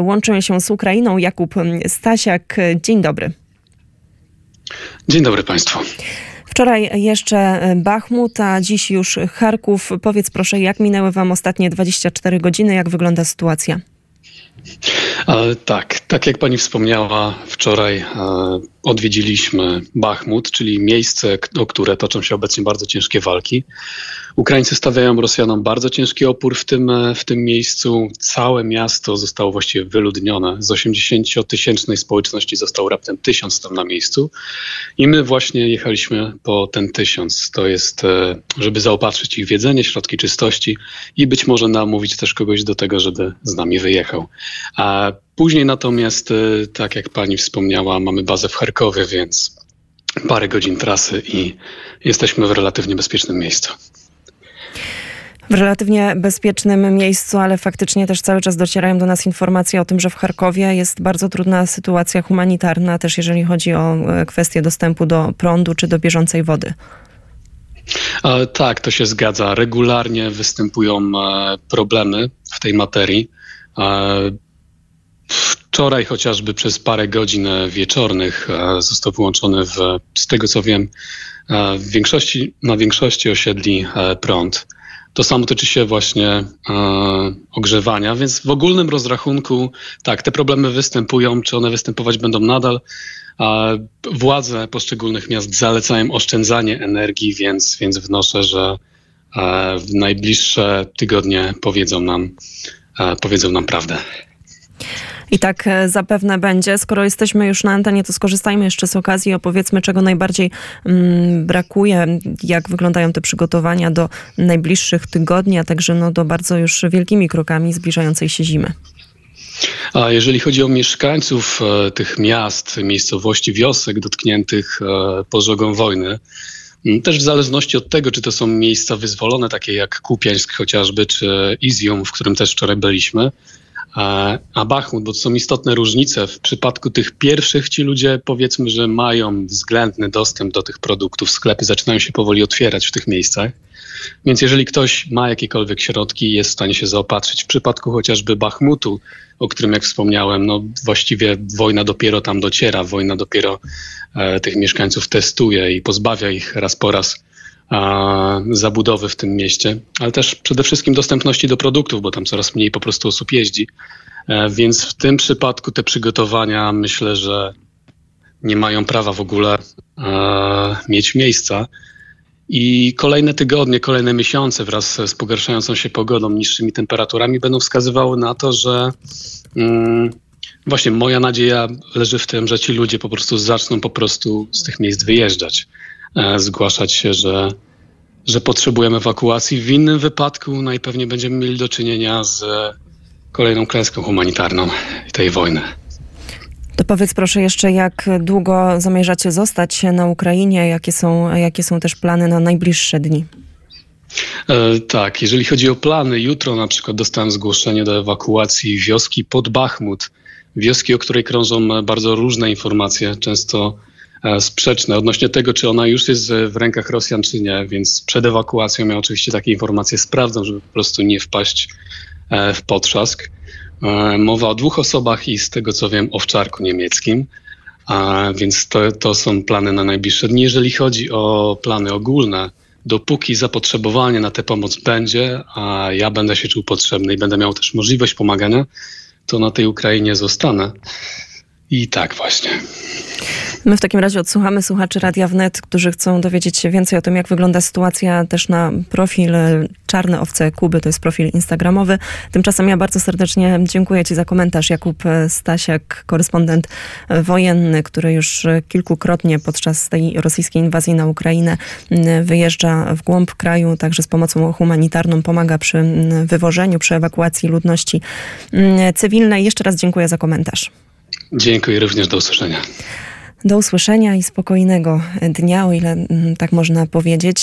Łączymy się z Ukrainą. Jakub Stasiak, dzień dobry. Dzień dobry Państwu. Wczoraj jeszcze Bachmut, a dziś już Charków. Powiedz proszę, jak minęły Wam ostatnie 24 godziny? Jak wygląda sytuacja? Tak, tak jak pani wspomniała, wczoraj e, odwiedziliśmy Bachmut, czyli miejsce, o które toczą się obecnie bardzo ciężkie walki. Ukraińcy stawiają Rosjanom bardzo ciężki opór w tym, e, w tym miejscu. Całe miasto zostało właściwie wyludnione. Z 80-tysięcznej społeczności został raptem tysiąc tam na miejscu. I my właśnie jechaliśmy po ten tysiąc. To jest, e, żeby zaopatrzyć ich w jedzenie, środki czystości i być może namówić też kogoś do tego, żeby z nami wyjechał. A później natomiast, e, tak jak pani wspomniała, mamy bazę w Charkowie, więc parę godzin trasy i jesteśmy w relatywnie bezpiecznym miejscu w relatywnie bezpiecznym miejscu, ale faktycznie też cały czas docierają do nas informacje o tym, że w Charkowie jest bardzo trudna sytuacja humanitarna, też jeżeli chodzi o e, kwestię dostępu do prądu czy do bieżącej wody. E, tak, to się zgadza. Regularnie występują e, problemy w tej materii. Wczoraj chociażby przez parę godzin wieczornych został wyłączony w, z tego co wiem, w większości, na większości osiedli prąd. To samo tyczy się właśnie e, ogrzewania, więc w ogólnym rozrachunku tak, te problemy występują, czy one występować będą nadal. Władze poszczególnych miast zalecają oszczędzanie energii, więc, więc wnoszę, że e, w najbliższe tygodnie powiedzą nam, e, powiedzą nam prawdę. I tak e, zapewne będzie. Skoro jesteśmy już na antenie, to skorzystajmy jeszcze z okazji i opowiedzmy, czego najbardziej mm, brakuje, jak wyglądają te przygotowania do najbliższych tygodni, a także no, do bardzo już wielkimi krokami zbliżającej się zimy. A jeżeli chodzi o mieszkańców e, tych miast, miejscowości, wiosek dotkniętych e, pożogą wojny, też w zależności od tego, czy to są miejsca wyzwolone, takie jak Kupiańsk chociażby, czy Izium, w którym też wczoraj byliśmy, a Bachmut, bo to są istotne różnice. W przypadku tych pierwszych ci ludzie powiedzmy, że mają względny dostęp do tych produktów. Sklepy zaczynają się powoli otwierać w tych miejscach. Więc jeżeli ktoś ma jakiekolwiek środki, jest w stanie się zaopatrzyć. W przypadku chociażby Bachmutu, o którym jak wspomniałem, no właściwie wojna dopiero tam dociera, wojna dopiero e, tych mieszkańców testuje i pozbawia ich raz po raz zabudowy w tym mieście, ale też przede wszystkim dostępności do produktów, bo tam coraz mniej po prostu osób jeździ. E, więc w tym przypadku te przygotowania myślę, że nie mają prawa w ogóle e, mieć miejsca. I kolejne tygodnie, kolejne miesiące wraz z pogarszającą się pogodą, niższymi temperaturami będą wskazywały na to, że mm, właśnie moja nadzieja leży w tym, że ci ludzie po prostu zaczną po prostu z tych miejsc wyjeżdżać. E, zgłaszać się, że, że potrzebujemy ewakuacji. W innym wypadku najpewniej będziemy mieli do czynienia z kolejną klęską humanitarną tej wojny. To powiedz proszę jeszcze, jak długo zamierzacie zostać na Ukrainie? Jakie są, jakie są też plany na najbliższe dni? E, tak, jeżeli chodzi o plany, jutro na przykład dostałem zgłoszenie do ewakuacji wioski pod Bachmut. Wioski, o której krążą bardzo różne informacje, często sprzeczne odnośnie tego, czy ona już jest w rękach Rosjan, czy nie. Więc przed ewakuacją ja oczywiście takie informacje sprawdzam, żeby po prostu nie wpaść e, w potrzask. E, mowa o dwóch osobach i z tego co wiem o wczarku niemieckim. Więc to, to są plany na najbliższe dni. Jeżeli chodzi o plany ogólne, dopóki zapotrzebowanie na tę pomoc będzie, a ja będę się czuł potrzebny i będę miał też możliwość pomagania, to na tej Ukrainie zostanę. I tak właśnie. My w takim razie odsłuchamy słuchaczy Radia Wnet, którzy chcą dowiedzieć się więcej o tym, jak wygląda sytuacja też na profil Czarne Owce Kuby, to jest profil instagramowy. Tymczasem ja bardzo serdecznie dziękuję Ci za komentarz. Jakub Stasiak, korespondent wojenny, który już kilkukrotnie podczas tej rosyjskiej inwazji na Ukrainę wyjeżdża w głąb kraju, także z pomocą humanitarną pomaga przy wywożeniu, przy ewakuacji ludności cywilnej. Jeszcze raz dziękuję za komentarz. Dziękuję również, do usłyszenia. Do usłyszenia i spokojnego dnia, o ile mm, tak można powiedzieć.